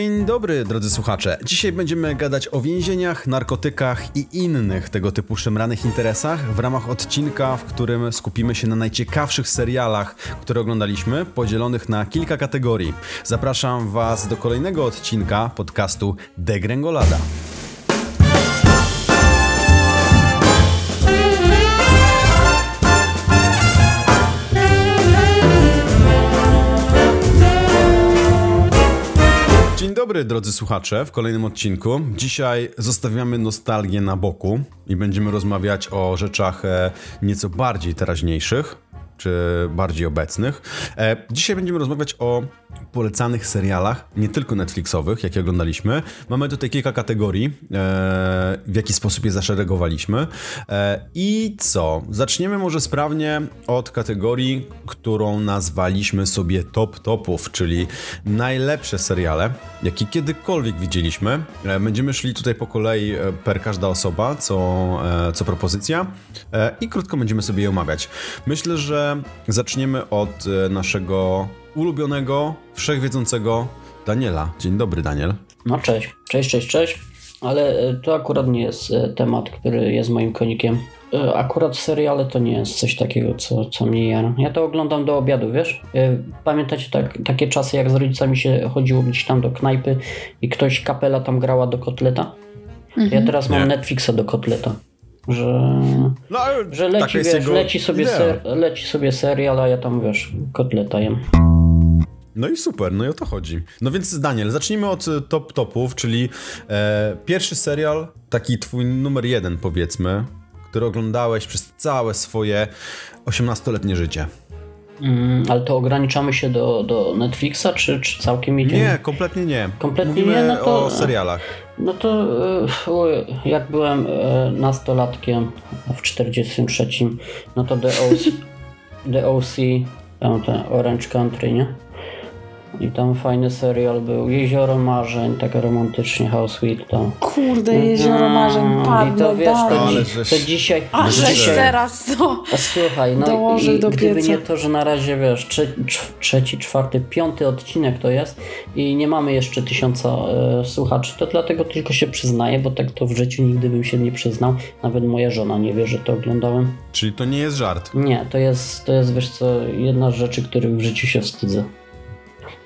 Dzień dobry, drodzy słuchacze. Dzisiaj będziemy gadać o więzieniach, narkotykach i innych tego typu szemranych interesach w ramach odcinka, w którym skupimy się na najciekawszych serialach, które oglądaliśmy, podzielonych na kilka kategorii. Zapraszam Was do kolejnego odcinka podcastu Degrengolada. Dobry, drodzy słuchacze, w kolejnym odcinku. Dzisiaj zostawiamy nostalgię na boku i będziemy rozmawiać o rzeczach e, nieco bardziej teraźniejszych czy bardziej obecnych. E, dzisiaj będziemy rozmawiać o polecanych serialach, nie tylko Netflixowych, jakie oglądaliśmy. Mamy tutaj kilka kategorii, e, w jaki sposób je zaszeregowaliśmy. E, I co? Zaczniemy może sprawnie od kategorii, którą nazwaliśmy sobie top topów, czyli najlepsze seriale, jakie kiedykolwiek widzieliśmy. Będziemy szli tutaj po kolei per każda osoba, co, co propozycja i krótko będziemy sobie je omawiać. Myślę, że zaczniemy od e, naszego ulubionego, wszechwiedzącego Daniela. Dzień dobry, Daniel. No cześć, cześć, cześć, cześć. Ale e, to akurat nie jest e, temat, który jest moim konikiem. Akurat seriale to nie jest coś takiego, co, co mnie jara. Ja to oglądam do obiadu, wiesz? Pamiętacie tak, takie czasy, jak z rodzicami się chodziło gdzieś tam do knajpy i ktoś kapela tam grała do kotleta? Ja teraz mam Nie. Netflixa do kotleta. Że, No, że leci, wiesz, leci, sobie ser, leci sobie serial, a ja tam, wiesz, kotleta jem. No i super, no i o to chodzi. No więc Daniel, zacznijmy od e, top topów, czyli e, pierwszy serial, taki twój numer jeden powiedzmy, który oglądałeś przez całe swoje 18-letnie życie. Mm, ale to ograniczamy się do, do Netflixa, czy, czy całkiem idziemy? Nie, kompletnie nie. Kompletnie Mówimy nie, no to- o serialach. No to e, jak byłem e, nastolatkiem w 43, no to The OC, The OC tam ten Orange Country, nie? I tam fajny serial był. Jezioro Marzeń, tak romantycznie, House Sweet tam. Kurde, jezioro marzeń Mm, I to wiesz, to, dalej. Ale żeś- to dzisiaj... A żeś że- teraz to... A słuchaj, no i do gdyby pieca. nie to, że na razie wiesz, trze, trz- trzeci, czwarty, piąty odcinek to jest i nie mamy jeszcze tysiąca e, słuchaczy, to dlatego tylko się przyznaję, bo tak to w życiu nigdy bym się nie przyznał. Nawet moja żona nie wie, że to oglądałem. Czyli to nie jest żart. Nie, to jest, to jest wiesz co, jedna z rzeczy, których w życiu się wstydzę.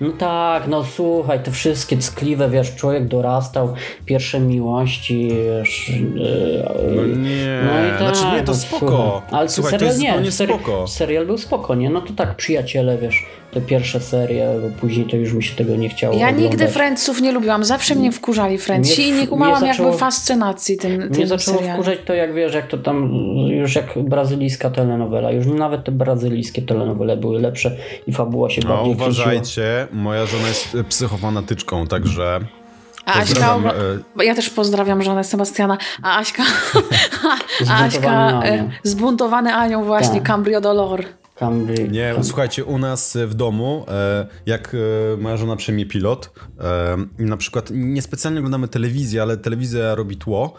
No tak, no słuchaj, te wszystkie ckliwe, wiesz, człowiek dorastał, pierwsze miłości, wiesz... e, No nie, no i tak, znaczy nie, to no spoko. słuchaj. Ale Słuchaj, to serial jest nie, zupełnie seri- spoko. serial był spoko, nie? No to tak, przyjaciele, wiesz, te pierwsze serie, bo później to już mi się tego nie chciało Ja oglądać. nigdy Friendsów nie lubiłam, zawsze mnie wkurzali Friendsi Mnie- i nie mnie kumałam zaczęło- jakby fascynacji tym, Mnie tym zaczęło serialem. wkurzać to, jak wiesz, jak to tam, już jak brazylijska telenowela. Już nawet te brazylijskie telenowele były lepsze i fabuła się No bardziej kręciła. Moja żona jest psychofanatyczką, także... A Aśka, e, ja też pozdrawiam żonę Sebastiana, a Aśka, a Aśka e, Anią. zbuntowany Anią właśnie, Tak. Cambrio Dolor. Cambry, Nie, Cam- słuchajcie, u nas w domu, e, jak e, moja żona przejmie pilot, e, na przykład niespecjalnie oglądamy telewizję, ale telewizja robi tło,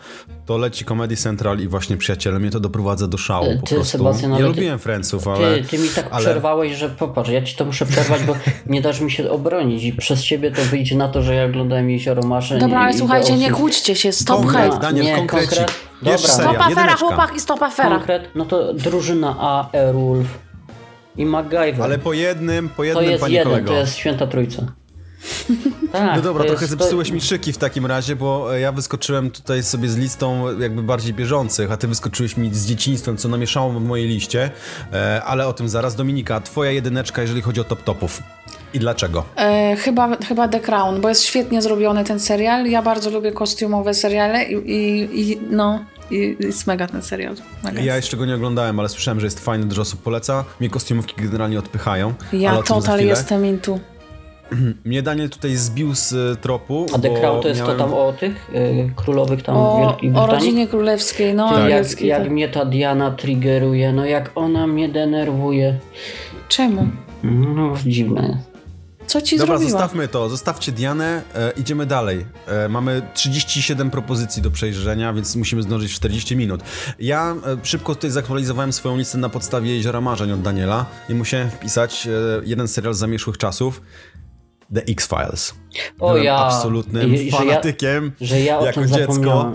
to leci Comedy Central i właśnie przyjaciele mnie to doprowadza do szału E, po ty, prostu. Sebastian, ja ale lubiłem Friendsów, ale... Ty, ty mi tak ale- przerwałeś, że popatrz, ja ci to muszę przerwać, bo nie dasz mi się obronić i przez ciebie to wyjdzie na to, że ja oglądałem Jezioro Marzeń. Dobra, ale słuchajcie, The nie kłóćcie się, stop Konkret, hejt. Daniel, Nie, konkret. Dobra. Stop afera, chłopak i stop afera. Konkret, no to drużyna A, Airwolf i MacGyver. Ale po jednym, po to jednym, jest panie jeden, kolego. to jest święta trójca. Tak, No dobra, to trochę jest, zepsułeś to... mi szyki w takim razie, bo e, ja wyskoczyłem tutaj sobie z listą jakby bardziej bieżących, a ty wyskoczyłeś mi z dzieciństwem, co namieszało w mojej liście, e, ale o tym zaraz. Dominika, twoja jedyneczka, jeżeli chodzi o top topów. I dlaczego? E, chyba, chyba The Crown, bo jest świetnie zrobiony ten serial. Ja bardzo lubię kostiumowe seriale i, i, i no, i, jest mega ten serial. Mega Ja jeszcze go nie oglądałem, ale słyszałem, że jest fajny, dużo osób poleca. Mnie kostiumówki generalnie odpychają. Ja o total jestem into. Mnie Daniel tutaj zbił z e, tropu. A The Crown to jest miałem... to tam o tych y, królowych tam O, Wielkiej o Brytanii? rodzinie królewskiej, no jak, angielskiej. jak tak. mnie ta Diana triggeruje, no jak ona mnie denerwuje. Czemu? No dziwne jest. Co ci Dobra, zrobiła? zostawmy to, zostawcie Dianę, e, idziemy dalej. E, mamy 37 propozycji do przejrzenia, więc musimy zdążyć w 40 minut. Ja e, szybko tutaj zaktualizowałem swoją listę na podstawie Jeziora Marzeń od Daniela i musiałem wpisać e, jeden serial z zamieszłych czasów. The X-Files. O Byłem ja. absolutnym I- i że ja- fanatykiem Że ja o jako tym dziecko.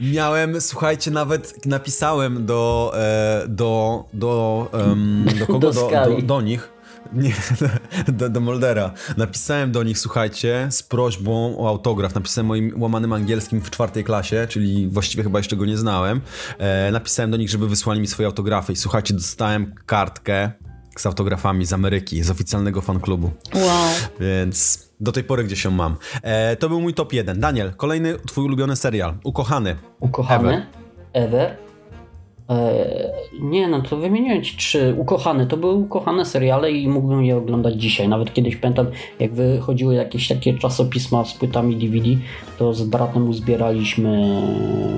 Nie. Miałem, słuchajcie, nawet napisałem do, e, do, do, em, do kogo? Do Do, do, do nich. Nie, do, do Moldera. Napisałem do nich, słuchajcie, z prośbą o autograf. Napisałem moim łamanym angielskim w czwartej klasie, czyli właściwie chyba jeszcze go nie znałem. E, napisałem do nich, żeby wysłali mi swoje autografy i słuchajcie, dostałem kartkę z autografami z Ameryki, z oficjalnego fanklubu. Wow. Więc do tej pory gdzieś ją mam. E, to był mój top 1. Daniel, kolejny twój ulubiony serial. Ukochany. Ukochany? Ever? E, nie no, to wymieniłem ci trzy. Ukochane, to były ukochane seriale i mógłbym je oglądać dzisiaj. Nawet kiedyś pamiętam, jak wychodziły jakieś takie czasopisma z płytami DVD, to z bratem uzbieraliśmy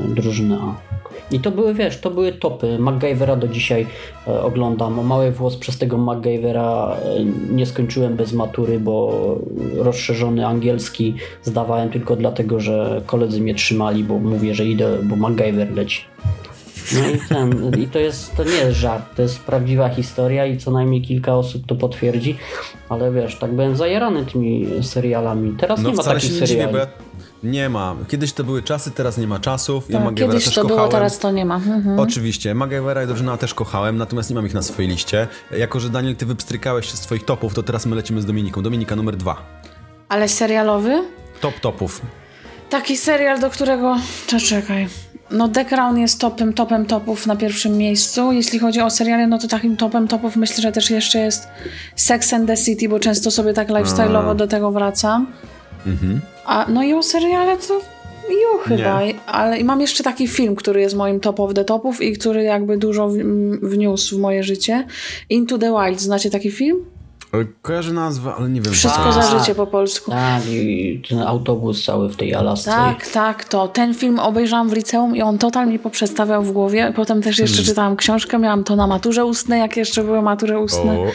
drużynę A. I to były, wiesz, to były topy. MacGyvera do dzisiaj e, oglądam. Mały włos przez tego MacGyvera e, nie skończyłem bez matury, bo rozszerzony angielski zdawałem tylko dlatego, że koledzy mnie trzymali, bo mówię, że idę, bo MacGyver leci. No i ten, i to jest, to nie jest żart, to jest prawdziwa historia i co najmniej kilka osób to potwierdzi, ale wiesz, tak byłem zajarany tymi serialami. Teraz No nie ma takich dziwię, seriali. bo ja... Nie ma. Kiedyś to były czasy, teraz nie ma czasów. Ja Tak, MacGyvera kiedyś też to kochałem. było, teraz to nie ma. Mhm. Oczywiście, MacGyvera i drużyna też kochałem, natomiast nie mam ich na swojej liście. Jako, że Daniel, ty wypstrykałeś się z twoich topów, to teraz my lecimy z Dominiką. Dominika numer dwa. Ale serialowy? Top topów. Taki serial, do którego... Cze- Czekaj. No The Crown jest topem, topem topów na pierwszym miejscu. Jeśli chodzi o seriale, no to takim topem topów myślę, że też jeszcze jest Sex and the City, bo często sobie tak lifestyle'owo do tego wracam. Mhm. A no i o seriale to ju chyba, ale i mam jeszcze taki film, który jest moim top of the topów i który jakby dużo wniósł w moje życie. Into the Wild, znacie taki film? Kojarzę nazwę, ale nie wiem. Wszystko za życie po polsku. Tak, i ten autobus cały w tej Alasce. Tak, tak, to. Ten film obejrzałam w liceum i on totalnie mi poprzestawiał w głowie. Potem też jeszcze czytałam książkę, miałam to na maturze ustnej, jak jeszcze były matury ustne. O.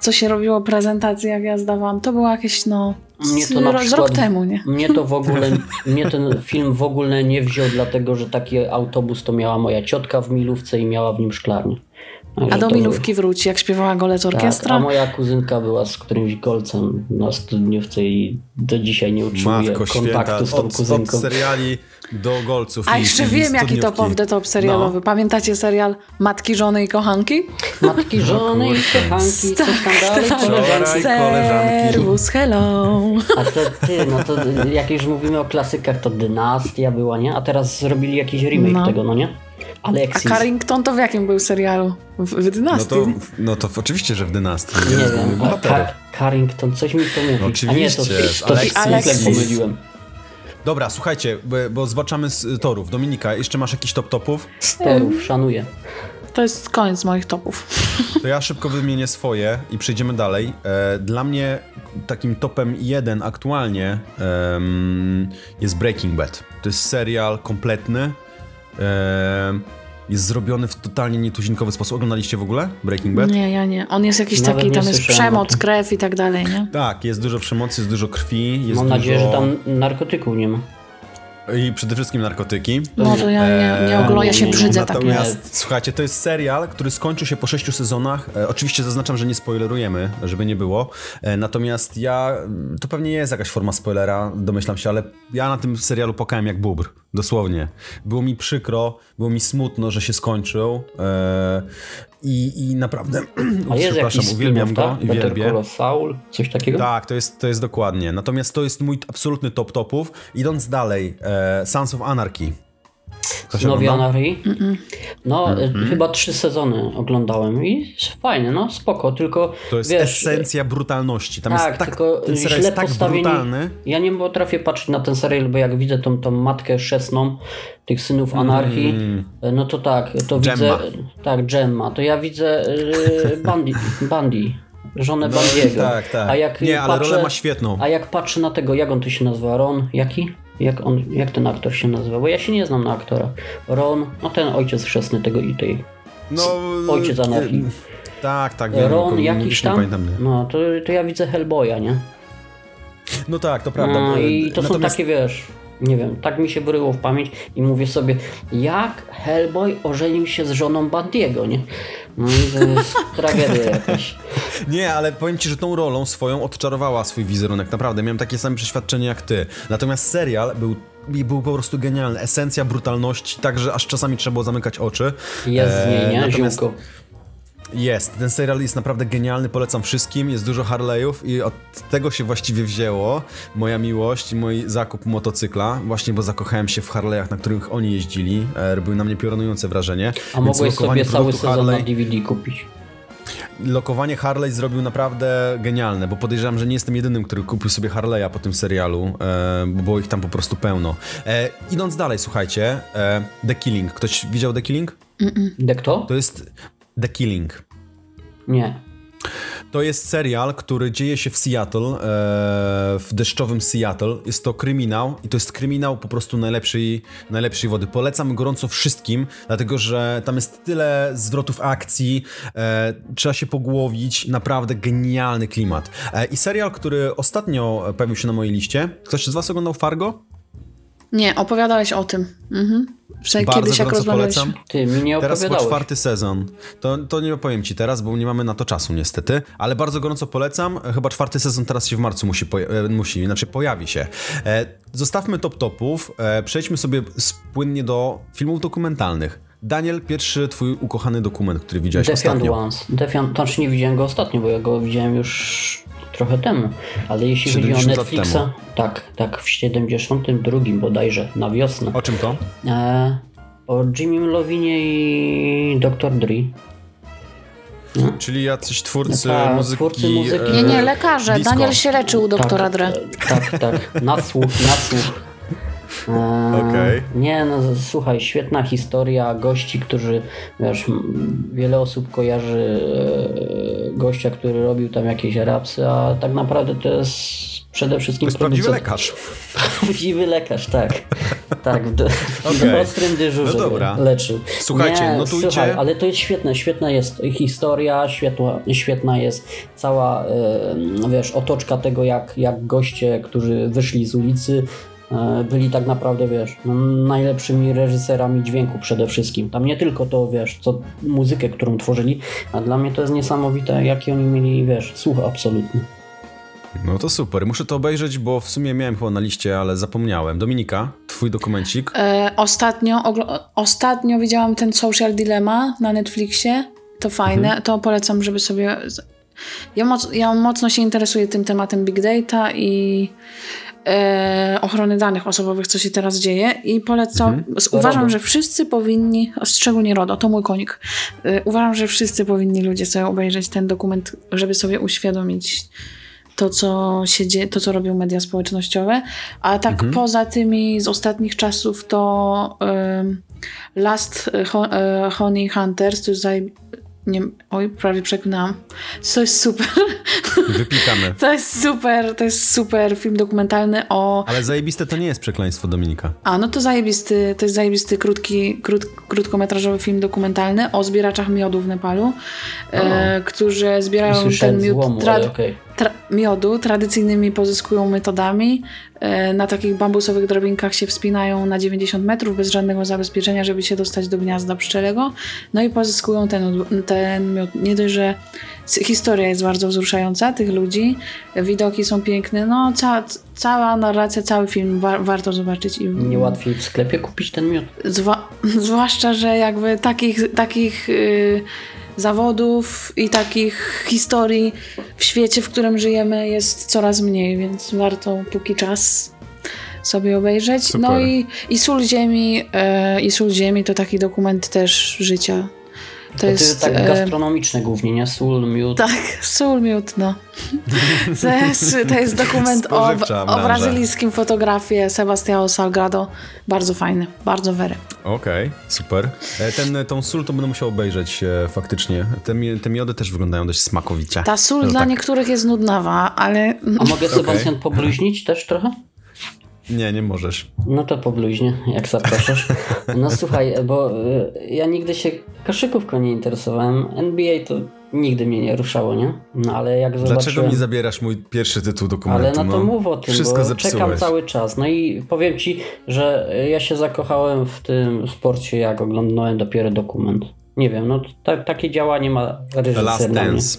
Co się robiło, prezentacje, jak ja zdawałam. To było jakieś, no, Mnie to na przykład, rok temu, nie? Mnie to w ogóle, mnie ten film w ogóle nie wziął, dlatego że taki autobus to miała moja ciotka w Milówce i miała w nim szklarnię. Także A do to- Milówki wróci, jak śpiewała Golec Tak, Orkiestra. a moja kuzynka była z którymś golcem na studniówce i do dzisiaj nie utrzymuje Matko święta, kontaktu z tą od, od kuzynką. seriali do golców A i jeszcze i wiem, jaki top studniówki. of the top serialowy. No. Pamiętacie serial Matki, Żony i Kochanki? Matki, żony i kochanki, coś tam dalej, koleżanki. Koleżanki. Serwus, hello. A te, ty, no to jak już mówimy o klasykach, to Dynastia była, nie? A teraz zrobili jakiś remake No. tego, no nie? A Alexis. Carrington to w jakim był serialu? W, w No Dynastii. to, no to oczywiście, że w dynastii. Nie Jest wiem, a. Car- Carrington, coś mi to mówi. No A nie, to, oczywiście, to, to Alexis. Alexis. pomyliłem. Dobra, słuchajcie, bo, bo zbaczamy z torów. Dominika, jeszcze masz jakiś top topów? Sterów, szanuję. To jest koniec moich topów. To ja szybko wymienię swoje i przejdziemy dalej. E, Dla mnie takim topem jeden aktualnie jest Breaking Bad. To jest serial kompletny. Jest zrobiony w totalnie nietuzinkowy sposób. Oglądaliście w ogóle Breaking Bad? Nie, ja nie. On jest jakiś Nawet taki, tam jest przemoc, krew i tak dalej, nie? Tak, jest dużo przemocy, jest dużo krwi, jest Mam dużo... nadzieję, że tam narkotyków nie ma. I przede wszystkim narkotyki. No to ja nie, nie oglądam, ja się brzydzę takim. Natomiast słuchajcie, to jest serial, który skończył się po sześciu sezonach. E, oczywiście zaznaczam, że nie spoilerujemy, żeby nie było. E, natomiast ja, to pewnie jest jakaś forma spoilera, domyślam się, ale ja na tym serialu płakałem jak bubr. Dosłownie. Było mi przykro, było mi smutno, że się skończył. E, i, I naprawdę, A jest przepraszam, uwielbiam go tak? i wielbię. Saul, coś takiego? Tak, to jest, to jest dokładnie. Natomiast to jest mój absolutny top topów. Idąc dalej, e, Sons of Anarchy. Ktoś Nowi oglądał? Anarchy? No, Mhm. y, chyba trzy sezony oglądałem i fajne, no spoko, tylko To jest wiesz, esencja brutalności. Tam tak, jest tak, tylko ten serial źle jest tak postawieni. brutalny. Ja nie potrafię patrzeć na ten serial, bo jak widzę tą, tą matkę szesną tych synów anarchii, Mm. no to tak, to Gemma. widzę. Tak, Gemma. To ja widzę y, Bundy, Bundy, żonę No, Bundy'ego. tak, tak. A jak Nie, ale patrzę, rolę ma świetną. A jak patrzę na tego, jak on to się nazywa? Ron? Jaki? Jak, on, jak ten aktor się nazywa? Bo ja się nie znam na aktora. Ron, no ten ojciec chrzestny tego i tej. No, Ojciec e, anarchii. Tak, tak, wiem. Ron jakiś tam? pamiętam. No, to, to ja widzę Hellboya, nie? No tak, to prawda. No, I to są natomiast- takie, wiesz, nie wiem, tak mi się bryło w pamięć i mówię sobie, jak Hellboy ożenił się z żoną Bandiego, nie? No i jest tragedia jakaś. Nie, ale powiem ci, że tą rolą swoją odczarowała swój wizerunek. Naprawdę, miałem takie same przeświadczenie jak ty. Natomiast serial był, był po prostu genialny. Esencja brutalności, tak, że aż czasami trzeba było zamykać oczy. Niej, nie? natomiast- Ziółko. Jest, ten serial jest naprawdę genialny, polecam wszystkim, jest dużo Harley'ów i od tego się właściwie wzięło moja miłość i mój zakup motocykla, właśnie bo zakochałem się w Harley'ach, na których oni jeździli, e, robiły na mnie piorunujące wrażenie. A Więc mogłeś sobie cały sezon na Harley- DVD kupić. Lokowanie Harley zrobił naprawdę genialne, bo podejrzewam, że nie jestem jedynym, który kupił sobie Harley'a po tym serialu, e, bo było ich tam po prostu pełno. E, idąc dalej, słuchajcie, e, The Killing. Ktoś widział The Killing? De kto? To jest The Killing. Nie. To jest serial, który dzieje się w Seattle, e, w deszczowym Seattle. Jest to kryminał i to jest kryminał po prostu najlepszej, najlepszej wody. Polecam gorąco wszystkim, dlatego że tam jest tyle zwrotów akcji, e, trzeba się pogłowić, naprawdę genialny klimat. E, I serial, który ostatnio pojawił się na mojej liście. Ktoś z was oglądał Fargo? Nie, opowiadałeś o tym. Mhm. Że Bardzo kiedyś jak gorąco rozmawialiśmy. polecam. Ty, mi nie Teraz opowiadałeś. czwarty sezon. To, to nie opowiem ci teraz, bo nie mamy na to czasu niestety, ale bardzo gorąco polecam. Chyba czwarty sezon teraz się w marcu musi, poja- e, musi znaczy pojawi się. E, zostawmy top topów, e, przejdźmy sobie spłynnie do filmów dokumentalnych. Daniel, pierwszy twój ukochany dokument, który widziałeś Defiant ostatnio. Ones. Defiant, znaczy nie widziałem go ostatnio, bo ja go widziałem już trochę temu. Ale jeśli chodzi o 70 lat Netflixa, tak, tak, w 72 bodajże, na wiosnę. O czym to? E, o Jimmy Lovinie i Dr. Dre. Czyli jacyś twórcy Tak, muzyki. twórcy muzyki. e, Nie, nie, lekarze. disco. Daniel się leczył u doktora tak, Dre. Tak, tak, nadsłuch, nadsłuch. E, Okej. Nie, no słuchaj, świetna historia gości, którzy, wiesz, wiele osób kojarzy e, gościa, który robił tam jakieś rapsy, a tak naprawdę to jest przede To wszystkim jest prawdziwy lekarz. Prawdziwy lekarz, tak. Tak, w, Okej. ostrym dyżurze No dobra. leczył. Słuchajcie, Nie, notujcie. Słuchaj, ale to jest świetne, świetna jest historia, świetła, świetna jest cała, e, wiesz, otoczka tego, jak, jak goście, którzy wyszli z ulicy, byli tak naprawdę, wiesz, no, najlepszymi reżyserami dźwięku przede wszystkim. Tam nie tylko to, wiesz, co muzykę, którą tworzyli, a dla mnie to jest niesamowite, jaki oni mieli, wiesz, słuch absolutny. No to super, muszę to obejrzeć, bo w sumie miałem chyba na liście, ale zapomniałem. Dominika, twój dokumencik. E, ostatnio, ostatnio widziałam ten Social Dilemma na Netflixie. To fajne, Mhm. to polecam, żeby sobie. Ja, moc, ja mocno się interesuję tym tematem Big Data i e, ochrony danych osobowych, co się teraz dzieje i polecam. Mhm. Uważam, że wszyscy powinni, szczególnie RODO, to mój konik. E, uważam, że wszyscy powinni ludzie sobie obejrzeć ten dokument, żeby sobie uświadomić to, co się dzieje, to, co robią media społecznościowe. A tak Mhm. poza tymi z ostatnich czasów, to ym, Last Ho- e, Honey Hunters, to jest. Nie, oj, prawie przeklinałam. To jest super. Wypikamy. To jest super, to jest super film dokumentalny o... Ale zajebiste to nie jest przekleństwo Dominika. A, no to zajebisty, to jest zajebisty krótki, krót, krótkometrażowy film dokumentalny o zbieraczach miodu w Nepalu, e, którzy zbierają Słyszałem ten miód złomu, okej. Tra- miodu tradycyjnymi pozyskują metodami. E, Na takich bambusowych drabinkach się wspinają na 90 metrów bez żadnego zabezpieczenia, żeby się dostać do gniazda pszczelego. No i pozyskują ten, ten miód. Nie dość, że historia jest bardzo wzruszająca tych ludzi, widoki są piękne, no ca- cała narracja, cały film wa- warto zobaczyć. I, Niełatwiej w sklepie kupić ten miód. Zwa- zwłaszcza, że jakby takich, takich y, zawodów i takich historii w świecie, w którym żyjemy, jest coraz mniej, więc warto póki czas sobie obejrzeć. Super. No i, i Sól Ziemi, y, i Sól Ziemi to taki dokument też życia. To To jest jest tak e, gastronomiczne głównie, nie? Sól, miód. tak, sól miód, no. To jest, to jest dokument o, o brazylijskim fotografie Sebastião Salgado. Bardzo fajny, bardzo wery. Okej, super. E, Ten, tą sól to będę musiał obejrzeć e, faktycznie. Te, te miody też wyglądają dość smakowicie. Ta sól No dla tak. niektórych jest nudnawa, ale A mogę Sebastian pobluźnić też trochę? Nie, nie możesz. No to pobluźnie, jak zapraszasz. No słuchaj, bo y, ja nigdy się koszykówką nie interesowałem. NBA to nigdy mnie nie ruszało, nie? No ale jak zobaczyłem... Dlaczego mi zabierasz mój pierwszy tytuł dokumentu? Ale no to mów o tym, Wszystko bo zepsułeś. czekam cały czas. No i powiem ci, że ja się zakochałem w tym sporcie, jak oglądałem dopiero dokument. Nie wiem, no ta, takie działanie ma The reżyser Last. Dance.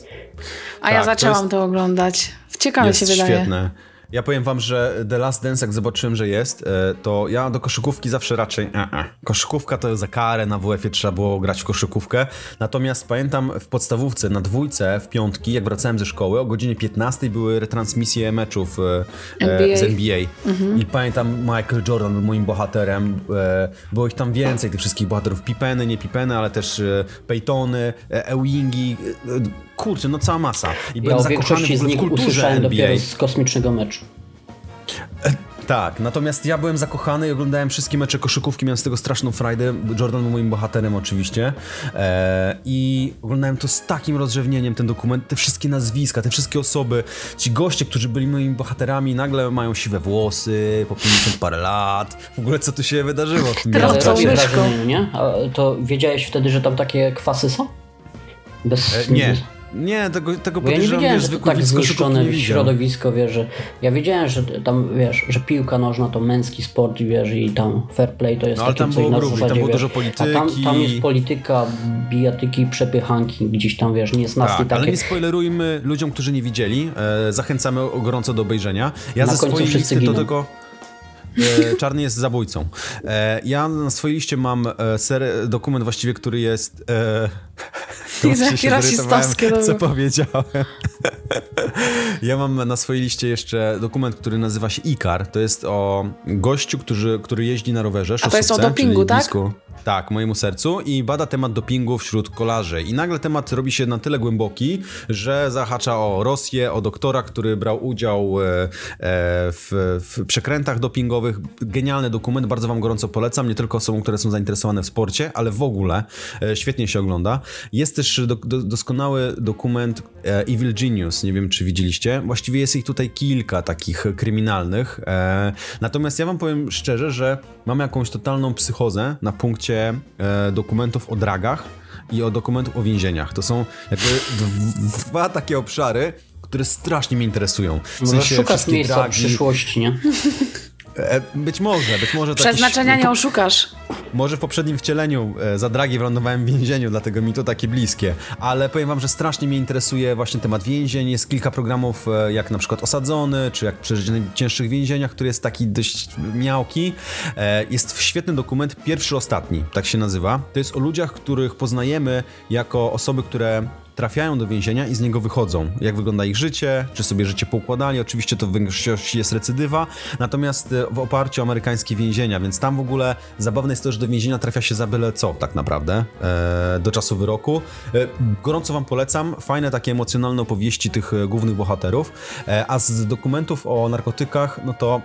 A ja Tak, to zaczęłam jest- to oglądać. Ciekawe jest się wydaje. świetne. Ja powiem wam, że The Last Dance, jak zobaczyłem, że jest, e, to ja do koszykówki zawsze raczej. E, e. Koszykówka to za karę na WF-ie trzeba było grać w koszykówkę. Natomiast pamiętam w podstawówce, na dwójce, w piątki, jak wracałem ze szkoły, o godzinie 15 były retransmisje meczów NBA. z NBA. I pamiętam Michael Jordan był moim bohaterem. Było ich tam więcej, tych wszystkich bohaterów. Pipeny, nie Pipeny, ale też Peytony, Ewingi. Kurczę, no cała masa. I Ja byłem zakochany w w kulturze usłyszałem NBA. dopiero z kosmicznego meczu. Tak, natomiast ja byłem zakochany i oglądałem wszystkie mecze koszykówki, miałem z tego straszną frajdę. Jordan był moim bohaterem oczywiście. E, I oglądałem to z takim rozrzewnieniem, ten dokument, te wszystkie nazwiska, te wszystkie osoby, ci goście, którzy byli moimi bohaterami, nagle mają siwe włosy, po 50 parę lat. W ogóle co tu się wydarzyło w tym myszką. wrażenie, nie? A to wiedziałeś wtedy, że tam takie kwasy są? Bez... E, nie, nie, tego, tego Bo ja nie wiedziałem, wiesz, że to tak zniszczone nie środowisko, wiesz, że ja wiedziałem, że tam, wiesz, że piłka nożna to męski sport wiesz, i tam fair play to jest No, ale tam coś było na zasadzie, tam było wiesz, dużo A tam, polityki. tam jest polityka, bijatyki, przepychanki gdzieś tam, wiesz, niesnaski Tak, ale takie. nie spoilerujmy ludziom, którzy nie widzieli. E, zachęcamy gorąco do obejrzenia. Ja Na ze swojej listy to giną. tylko... E, Czarny jest zabójcą. E, ja na swojej liście mam ser, dokument właściwie, który jest... Właśnie się rasistowskie to Co było. powiedziałem. ja mam na swojej liście jeszcze dokument, który nazywa się Ikar. To jest o gościu, który, który jeździ na rowerze. A to jest o dopingu, tak? Blisku, tak, mojemu sercu i bada temat dopingu wśród kolarzy. I nagle temat robi się na tyle głęboki, że zahacza o Rosję, o doktora, który brał udział e, e, w, w przekrętach dopingowych. Genialny dokument, bardzo wam gorąco polecam, nie tylko osobom, które są zainteresowane w sporcie, ale w ogóle e, świetnie się ogląda. Jest też do, do, doskonały dokument e, Evil Genius, nie wiem czy widzieliście. Właściwie jest ich tutaj kilka takich kryminalnych. E, natomiast ja wam powiem szczerze, że mam jakąś totalną psychozę na punkcie e, dokumentów o dragach i o dokumentów o więzieniach. To są jakby dw- dwa takie obszary, które strasznie mnie interesują. W sensie szukasz miejsca dragi- przyszłości, nie? E, być może, być może to Przeznaczenia jakiś, nie oszukasz. może w poprzednim wcieleniu e, za dragi wylądowałem w więzieniu, dlatego mi to takie bliskie. Ale powiem wam, że strasznie mnie interesuje właśnie temat więzień. Jest kilka programów, e, jak na przykład Osadzony, czy jak Przeżyć w najcięższych więzieniach, który jest taki dość miałki. Jest świetny dokument, pierwszy, ostatni, tak się nazywa. To jest o ludziach, których poznajemy jako osoby, które trafiają do więzienia i z niego wychodzą. Jak wygląda ich życie, czy sobie życie poukładali. Oczywiście to w większości jest recydywa, natomiast e, w oparciu o amerykańskie więzienia, więc tam w ogóle zabawne jest to, że do więzienia trafia się za byle co tak naprawdę, e, do czasu wyroku. E, gorąco wam polecam, fajne takie emocjonalne opowieści tych głównych bohaterów, a z dokumentów o narkotykach, no to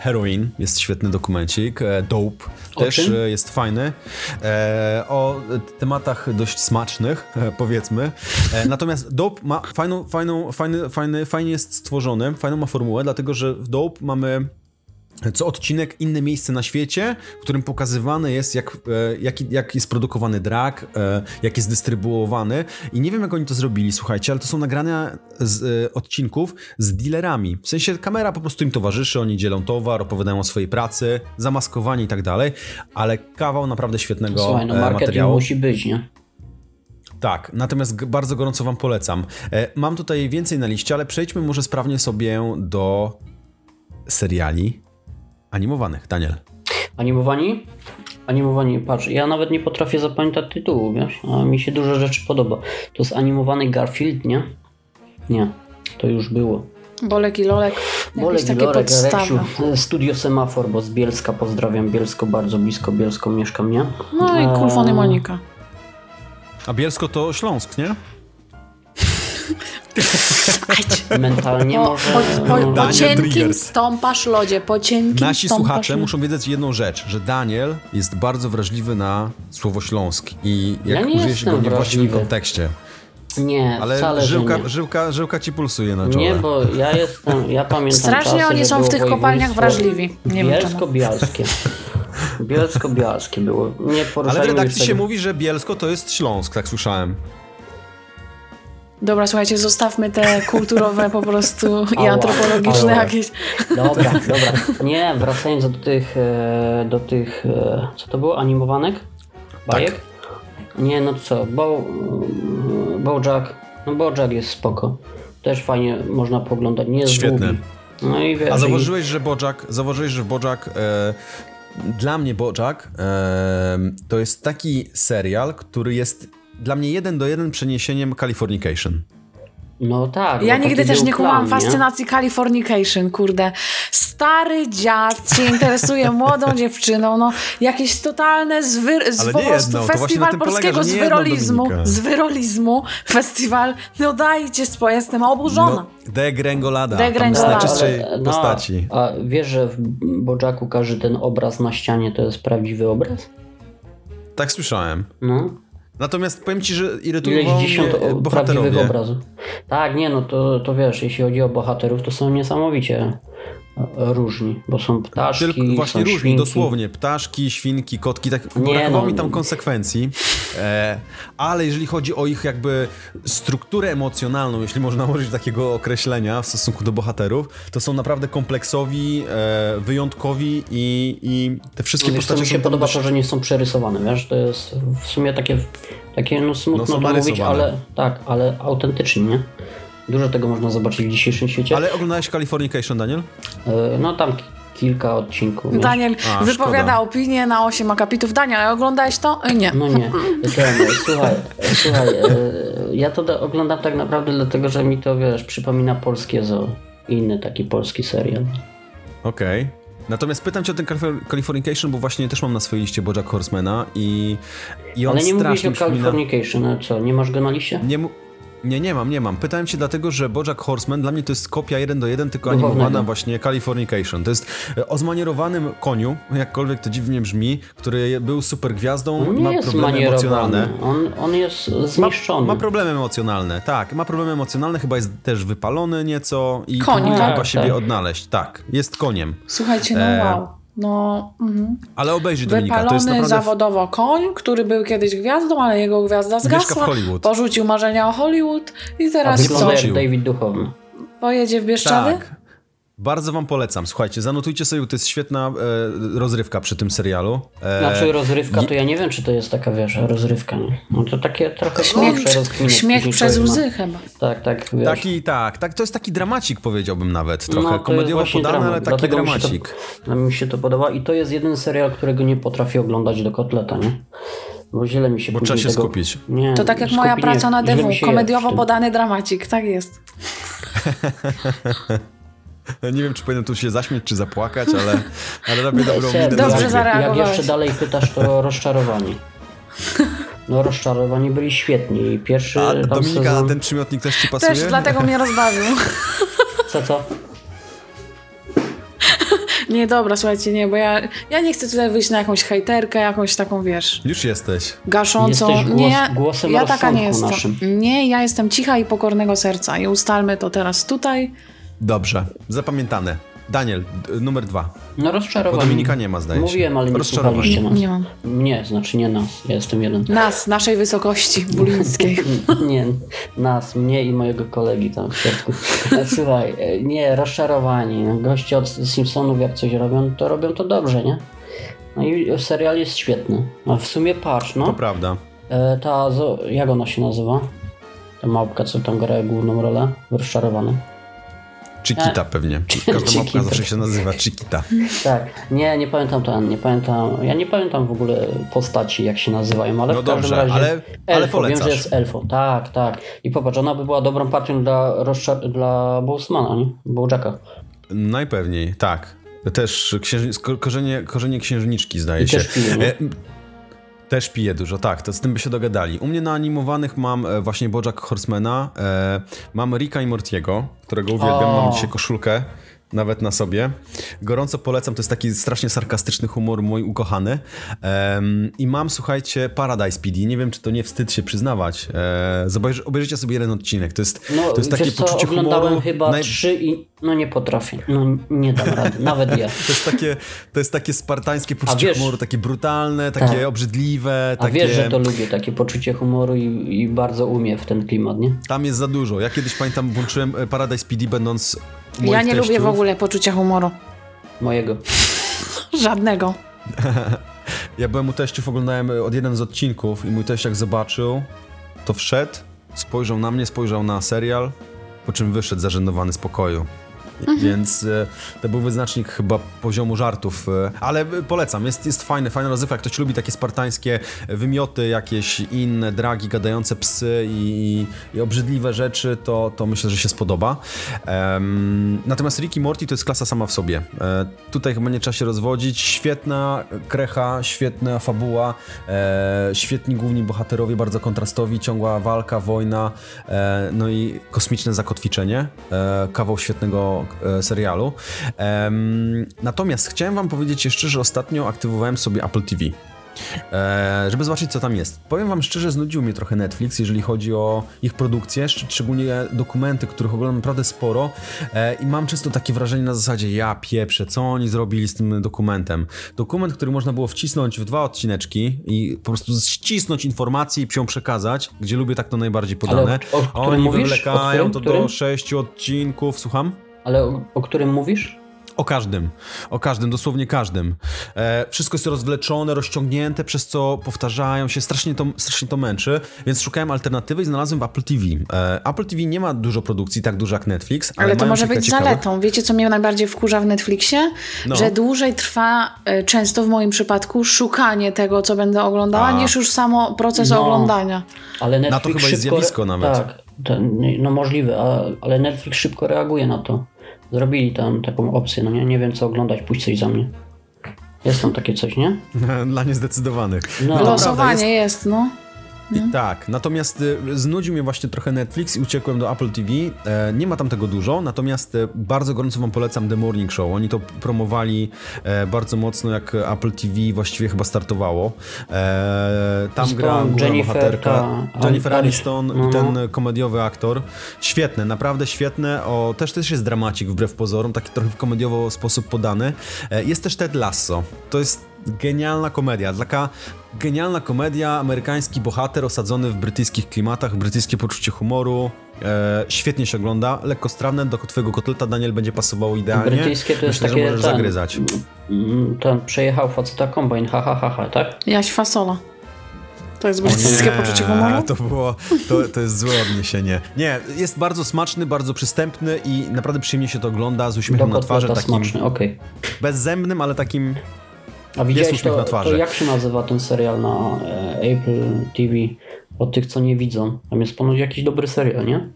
Heroin jest świetny dokumencik, e, Dope O też czym? e, jest fajny, e, o tematach dość smacznych, powiedzmy. Natomiast Dope ma fajną, fajną, fajny, fajny, fajnie jest stworzony, fajną ma formułę, dlatego że w Dope mamy co odcinek inne miejsce na świecie, w którym pokazywane jest, jak, e, jak, jak jest produkowany drag, e, jak jest dystrybuowany. I nie wiem, jak oni to zrobili, słuchajcie, ale to są nagrania z e, odcinków z dealerami. W sensie kamera po prostu im towarzyszy, oni dzielą towar, opowiadają o swojej pracy, zamaskowani i tak dalej, ale kawał naprawdę świetnego Słuchaj, no marketing materiału. musi być, nie? Tak, natomiast bardzo gorąco Wam polecam. Mam tutaj więcej na liście, ale przejdźmy może sprawnie sobie do seriali animowanych. Daniel. Animowani? Animowani, patrz, ja nawet nie potrafię zapamiętać tytułu, wiesz, a mi się dużo rzeczy podoba. To jest animowany Garfield, nie? Nie, to już było. Bolek i Lolek. Bolek i podstawy. Reksiu, Studio Semafor, bo z Bielska pozdrawiam, Bielsko bardzo blisko, Bielsko mieszkam, nie? No i Eee, Kulfony Monika. A Bielsko to Śląsk, nie? Mentalnie Po, może... po, po, po Daniel cienkim stąpasz lodzie, po cienkim Nasi słuchacze lodzie. muszą wiedzieć jedną rzecz, że Daniel jest bardzo wrażliwy na słowo Śląsk i jak Ja nie użyje się go w niewłaściwym kontekście. Nie, Ale wcale, żyłka, nie. żyłka, żyłka ci pulsuje na czole. Nie, bo ja jestem, ja pamiętam Strasznie czasy, oni są w tych kopalniach wrażliwi. Nie. Bielsko-Bialskie. Bielsko-Bialskie było. Nie Ale w redakcji się mówi, że Bielsko to jest Śląsk, tak słyszałem. Dobra, słuchajcie, zostawmy te kulturowe po prostu i Ała, antropologiczne ała. jakieś. Dobra, dobra. Nie, wracając do tych, e, do tych, e, co to było, animowanek? Bajek? Nie, no co, Bo, Bojack, no Bojack jest spoko. Też fajnie można poglądać, nie jest Świetny. długi. No i wiesz, A i- zauważyłeś, że Bojack, zauważyłeś, że Bojack, e, dla mnie Bojack e, to jest taki serial, który jest dla mnie jeden do jeden przeniesieniem Californication. No tak. Ja nigdy też nie plan, fascynacji Californication, kurde. Stary dziad się interesuje młodą dziewczyną, no jakieś totalne zwy, z, Ale po nie prostu na festiwal polega, polskiego jedną, zwyrolizmu, zwyrolizmu, festiwal, no dajcie spokój, jestem oburzona. No, Degrengolada, Degrengolada. tam z najczystszej Ale, no, postaci. A wiesz, że w Bojacku każdy ten obraz na ścianie to jest prawdziwy obraz? Tak słyszałem. No. Natomiast powiem ci, że Ileś irytują mnie bohaterowie. obrazów. Tak, nie, no to, to wiesz, jeśli chodzi o bohaterów, to są niesamowicie e, różni, bo są ptaszki, Tylko właśnie różni, świnki. dosłownie. Ptaszki, świnki, kotki, tak Nie, brakowało no. mi tam konsekwencji. E, ale jeżeli chodzi o ich jakby strukturę emocjonalną, jeśli można użyć takiego określenia w stosunku do bohaterów, to są naprawdę kompleksowi, e, wyjątkowi i, i te wszystkie No Wiesz, postacie mi się podoba dość- to, że nie są przerysowane, wiesz, to jest w sumie takie, takie no smutno No, to mówić, ale tak, ale autentycznie, nie? Dużo tego można zobaczyć w dzisiejszym świecie. Ale oglądałeś Californication, Daniel? E, No tam ki- kilka odcinków. wiesz. Daniel A, wypowiada szkoda. opinię na 8 akapitów. Daniel, ale oglądałeś to? E, Nie. No nie. Ten, słuchaj, słuchaj, e, ja to da- oglądam tak naprawdę dlatego, że mi to, wiesz, przypomina polskie zoo. Inny taki polski serial. Okej. Natomiast pytam cię o ten Califor- Californication, bo właśnie też mam na swojej liście Bojack Horsemana i, i on Ale nie mówisz o przypomina... Californication, a co, nie masz go na liście? Nie, mu... nie, nie mam, nie mam. Pytałem się dlatego, że Bojack Horseman dla mnie to jest kopia jeden do jeden, tylko Duchownego. animowana właśnie Californication. To jest e, o zmanierowanym koniu, jakkolwiek to dziwnie brzmi, który był super gwiazdą, On nie ma jest problemy emocjonalne. on, on jest Ma, zniszczony. ma problemy emocjonalne, tak, ma problemy emocjonalne, chyba jest też wypalony nieco i Koń, próbuje tak? chyba siebie Tak. odnaleźć. Tak, jest koniem. Słuchajcie, no E, wow. No, mhm. Ale obejrzyj Dominika, to jest Wypalony naprawdę... zawodowo koń, który był kiedyś gwiazdą, ale jego gwiazda zgasła. Porzucił marzenia o Hollywood i teraz co? David Duchowny. Pojedzie w Bieszczady? Tak. Bardzo wam polecam. Słuchajcie, zanotujcie sobie, to jest świetna e, rozrywka przy tym serialu. E, Znaczy rozrywka, to ja nie wiem, czy to jest taka, wiesz, rozrywka, nie? No to takie trochę Śmiech, śmiech później przez ma. łzy chyba. Tak, tak, wiesz. Taki, tak, tak, to jest taki dramacik powiedziałbym nawet, trochę No, to jest komediowo podany, dramat, ale taki dlatego mi się to- dramacik. No, mi się to podoba i to jest jeden serial, którego nie potrafię oglądać do kotleta, nie? Bo źle mi się Bo trzeba się tego... skupić. Nie, To tak jak moja praca na mi DW, komediowo podany dramacik, tak jest. Nie wiem, czy powinienem tu się zaśmiać, czy zapłakać, ale, ale robię dobrą minę. Dobrze na jak, zareagowałeś. jeszcze dalej pytasz, to rozczarowani. No rozczarowani byli świetni. Pierwszy A Dominika, sezon... ten przymiotnik też ci pasuje? Też dlatego mnie rozbawił. Co, co? Nie, dobra, słuchajcie, nie, bo ja, ja nie chcę tutaj wyjść na jakąś hejterkę, jakąś taką, wiesz, Już jesteś. gaszącą. Jesteś głos- nie, ja- głosem ja taka nie jestem. naszym. Nie, ja jestem cicha i pokornego serca i ustalmy to teraz tutaj. Dobrze, zapamiętane. Daniel, numer dwa. No rozczarowani. Bo Dominika nie ma, zdaje się. Mówiłem, ale nie słuchaliście nas. Nie mam. Nie, znaczy nie nas. Ja jestem jeden. Nas, naszej wysokości bulińskiej. Nie, nas, mnie i mojego kolegi tam w środku. Słuchaj, e, nie, rozczarowani. Goście od Simpsonów jak coś robią, to robią to dobrze, nie? No i serial jest świetny. No w sumie patrz, To no. prawda. E, ta, zo- jak ona się nazywa? Ta małpka, co tam gra główną rolę w rozczarowanym. Chiquita pewnie. Każda mapka zawsze się nazywa Chiquita. Tak, nie, nie pamiętam ten, nie pamiętam, ja nie pamiętam w ogóle postaci, jak się nazywają, ale No w każdym dobrze, razie ale- ale elfo, wiem, że jest elfo, tak, tak. I popatrz, ona by była dobrą partią dla, dla Bowsmana, nie? Bowjacka. Najpewniej, tak. Też ko- korzenie, korzenie księżniczki, zdaje I się. też Też pije dużo, tak, to z tym by się dogadali. U mnie na animowanych mam e, właśnie Bojack Horsemana, e, mam Ricka i Mortiego, którego uwielbiam, O. mam dzisiaj koszulkę nawet na sobie. Gorąco polecam, to jest taki strasznie sarkastyczny humor, mój ukochany. Em, I mam, słuchajcie, Paradise PD, nie wiem, czy to nie wstyd się przyznawać. E, zobacz, obejrzyjcie sobie jeden odcinek, to jest, No, to jest takie co, poczucie oglądałem humoru. chyba naj- trzy i no nie potrafię, no nie dam rady, nawet ja. To jest takie, to jest takie spartańskie poczucie wiesz- humoru, takie brutalne, takie Tak. obrzydliwe, A takie... wiesz, że to lubię, takie poczucie humoru i, i bardzo umie w ten klimat, nie? Tam jest za dużo. Ja kiedyś pamiętam, włączyłem e, Paradise PD będąc Ja nie lubię teściów. w ogóle poczucia humoru. Mojego. Żadnego. Ja byłem u teściów, oglądałem od jeden z odcinków i mój teść jak zobaczył, to wszedł, spojrzał na mnie, spojrzał na serial, po czym wyszedł zażenowany z pokoju. Więc e, to był wyznacznik chyba poziomu żartów, e, ale polecam, jest, jest fajny, fajna rozrywka. Jak ktoś lubi takie spartańskie wymioty, jakieś inne dragi, gadające psy i, i obrzydliwe rzeczy, to, to myślę, że się spodoba. Em, natomiast Ricky Morty to jest klasa sama w sobie. E, tutaj chyba nie trzeba się rozwodzić. Świetna krecha, świetna fabuła, e, świetni główni bohaterowie, bardzo kontrastowi, ciągła walka, wojna, e, no i kosmiczne zakotwiczenie. E, kawał świetnego serialu. Em, natomiast chciałem wam powiedzieć jeszcze, że ostatnio aktywowałem sobie Apple TV. E, żeby zobaczyć, co tam jest. Powiem wam szczerze, znudził mnie trochę Netflix, jeżeli chodzi o ich produkcję, szcz- szczególnie dokumenty, których oglądam naprawdę sporo e, i mam często takie wrażenie na zasadzie, ja pieprzę, co oni zrobili z tym dokumentem. Dokument, który można było wcisnąć w dwa odcineczki i po prostu ścisnąć informację i ją przekazać, gdzie lubię tak to najbardziej podane. o- o którym oni mówisz? O wywlekają to do sześciu odcinków, słucham? Ale o, o którym mówisz? O każdym, o każdym, dosłownie każdym. E, wszystko jest rozwleczone, rozciągnięte, przez co powtarzają się, strasznie to, strasznie to męczy, więc szukałem alternatywy i znalazłem w Apple TV. E, Apple TV nie ma dużo produkcji, tak dużo jak Netflix, ale, Ale to mają może być ciekawych. zaletą. Wiecie, co mnie najbardziej wkurza w Netflixie? No. Że dłużej trwa, y, często w moim przypadku, szukanie tego, co będę oglądała, A. niż już samo proces No. oglądania. Ale Netflix to chyba jest szybko... zjawisko nawet. Tak, ten, no możliwe, ale Netflix szybko reaguje na to. Zrobili tam taką opcję, no nie, nie wiem co oglądać, pójdź coś za mnie. Jest tam takie coś, nie? Dla niezdecydowanych. No. naprawdę, Losowanie jest- jest, no. I tak, natomiast y, znudził mnie właśnie trochę Netflix i uciekłem do Apple TV. E, nie ma tam tego dużo, natomiast e, bardzo gorąco wam polecam The Morning Show. Oni to promowali e, bardzo mocno, jak Apple TV właściwie chyba startowało. E, tam gra główna Jennifer, bohaterka ta- Jennifer Aniston no. ten komediowy aktor. Świetne, naprawdę świetne. O, też też jest dramacik wbrew pozorom, taki trochę w komediowo sposób podany. Jest też Ted Lasso. To jest genialna komedia. Taka genialna komedia, amerykański bohater osadzony w brytyjskich klimatach, brytyjskie poczucie humoru. E, świetnie się ogląda, lekko strawne, do twojego kotleta Daniel będzie pasowało idealnie. Brytyjskie to jest Myślę, takie... że możesz ten, zagryzać. Ten przejechał faceta kombajn, ha, ha, ha, ha, tak? Jaś fasola. To jest brytyjskie poczucie humoru? To było, to, to jest złe odniesienie. Nie, jest bardzo smaczny, bardzo przystępny i naprawdę przyjemnie się to ogląda z Do uśmiechem na twarzy, takim smaczny, okej. bezzębnym, ale takim A uśmiech to, na twarzy. to jak się nazywa ten serial na e, Apple TV? Od tych, co nie widzą. Tam jest ponoć jakiś dobry serial, nie?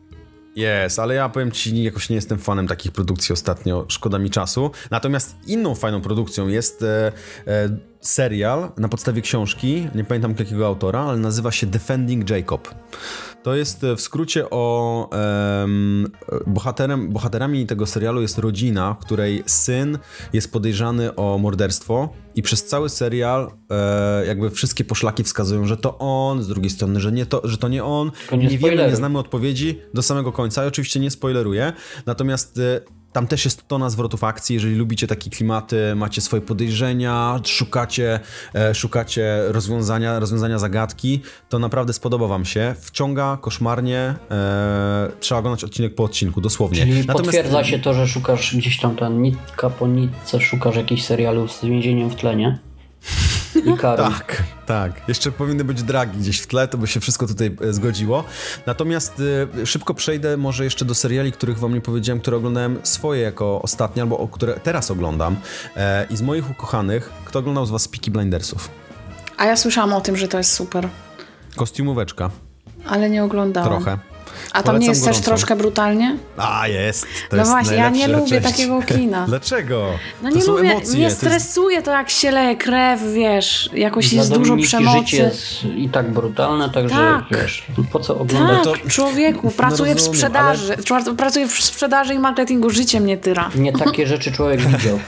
Jest, ale ja powiem ci, jakoś nie jestem fanem takich produkcji ostatnio, szkoda mi czasu. Natomiast inną fajną produkcją jest e, e, serial na podstawie książki, nie pamiętam jakiego autora, ale nazywa się Defending Jacob. To jest e, w skrócie o em, bohaterem, bohaterami tego serialu jest rodzina, w której syn jest podejrzany o morderstwo i przez cały serial e, jakby wszystkie poszlaki wskazują, że to on, z drugiej strony, że, nie to, że to nie on. Tylko nie nie wiemy, nie znamy odpowiedzi do samego końca. Ja oczywiście nie spoileruję, natomiast e, tam też jest tona zwrotów akcji. Jeżeli lubicie takie klimaty, macie swoje podejrzenia, szukacie, e, szukacie rozwiązania, rozwiązania zagadki, to naprawdę spodoba wam się. Wciąga koszmarnie, e, trzeba oglądać odcinek po odcinku, dosłownie. Czyli potwierdza się to, że szukasz gdzieś tam ten nitka po nitce, szukasz jakichś serialów z więzieniem w tle, nie? I. Tak, tak. Jeszcze powinny być dragi gdzieś w tle, to by się wszystko tutaj e, zgodziło. Natomiast e, szybko przejdę może jeszcze do seriali, których wam nie powiedziałem, które oglądałem swoje jako ostatnie, albo o które teraz oglądam. E, I z moich ukochanych, kto oglądał z was Peaky Blindersów? A ja słyszałam o tym, że to jest super. Kostiumóweczka, Ale nie oglądałam. trochę. A tam Polecam nie jest też gorąco. troszkę brutalnie? A, jest. To No jest właśnie, ja nie lubię część. takiego kina. Dlaczego? No to nie są lubię, emocje. mnie to stresuje to, jak się leje krew, wiesz, jakoś Dla jest dużo przemocy. życie jest i tak brutalne, także Tak. wiesz, po co oglądać? Tak, to- człowieku, pracuję w rozumiem, sprzedaży. ale... Pracuję w sprzedaży i marketingu, życie mnie tyra. Nie takie rzeczy człowiek widział.